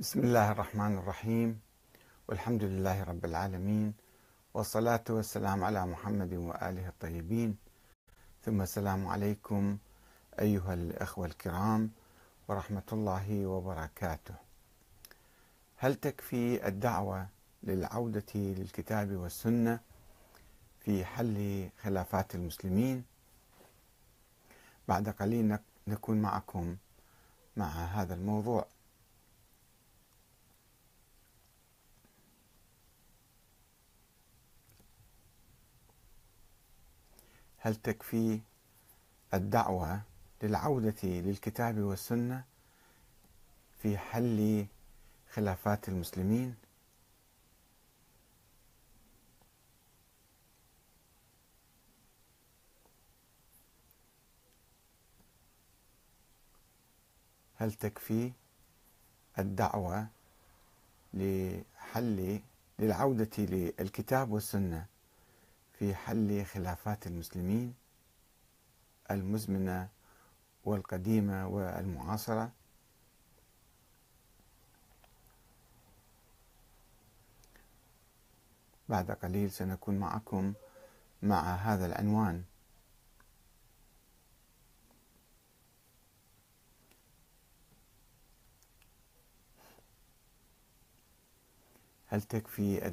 بسم الله الرحمن الرحيم. والحمد لله رب العالمين والصلاة والسلام على محمد وآله الطيبين. ثم السلام عليكم أيها الأخوة الكرام ورحمة الله وبركاته. هل تكفي الدعوة للعودة للكتاب والسنة في حل خلافات المسلمين؟ بعد قليل نكون معكم مع هذا الموضوع. هل تكفي الدعوة للعودة للكتاب والسنة في حل خلافات المسلمين؟ هل تكفي الدعوة لحل للعودة للكتاب والسنة في حل خلافات المسلمين المزمنة والقديمة والمعاصرة. بعد قليل سنكون معكم مع هذا العنوان. هل تكفي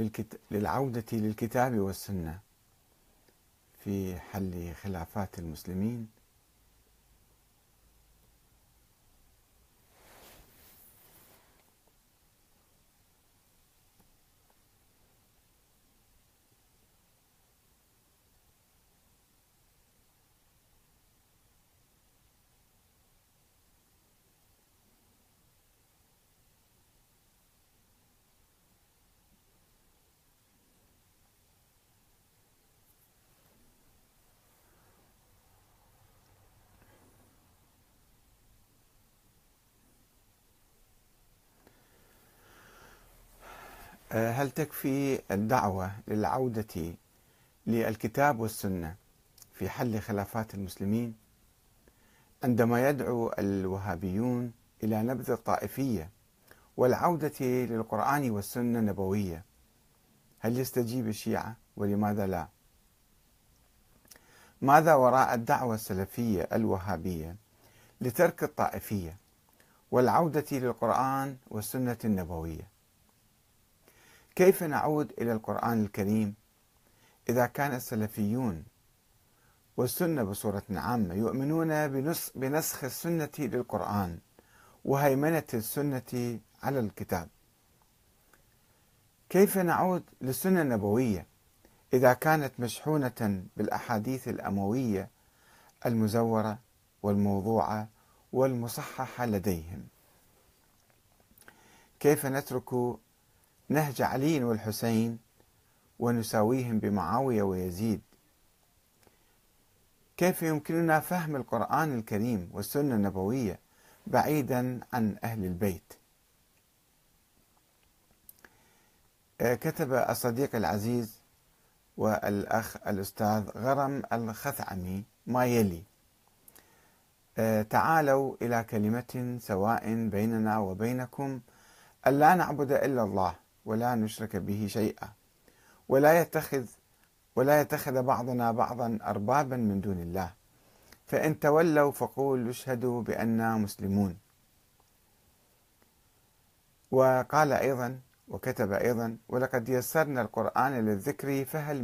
الدعوة للعودة للكتاب والسنة في حل خلافات المسلمين. هل تكفي الدعوة للعودة للكتاب والسنة في حل خلافات المسلمين؟ عندما يدعو الوهابيون إلى نبذ الطائفية والعودة للقرآن والسنة النبوية هل يستجيب الشيعة؟ ولماذا لا؟ ماذا وراء الدعوة السلفية الوهابية لترك الطائفية والعودة للقرآن والسنة النبوية؟ كيف نعود إلى القرآن الكريم؟ إذا كان السلفيون والسنة بصورة عامة يؤمنون بنسخ السنة للقرآن وهيمنة السنة على الكتاب. كيف نعود للسنة النبوية؟ إذا كانت مشحونة بالأحاديث الأموية المزورة والموضوعة والمصححة لديهم. كيف نترك نهج علي والحسين ونساويهم بمعاوية ويزيد. كيف يمكننا فهم القرآن الكريم والسنة النبوية بعيدا عن أهل البيت؟ آه، كتب الصديق العزيز والأخ الأستاذ غرم الخثعمي ما يلي. آه، تعالوا إلى كلمة سواء بيننا وبينكم ألا نعبد إلا الله ولا نشرك به شيئا. ولا يتخذ ولا يتخذ بعضنا بعضا أربابا من دون الله. فإن تولوا فقولوا اشهدوا بأننا مسلمون. وقال أيضا وكتب أيضا ولقد يسرنا القرآن للذكر فهل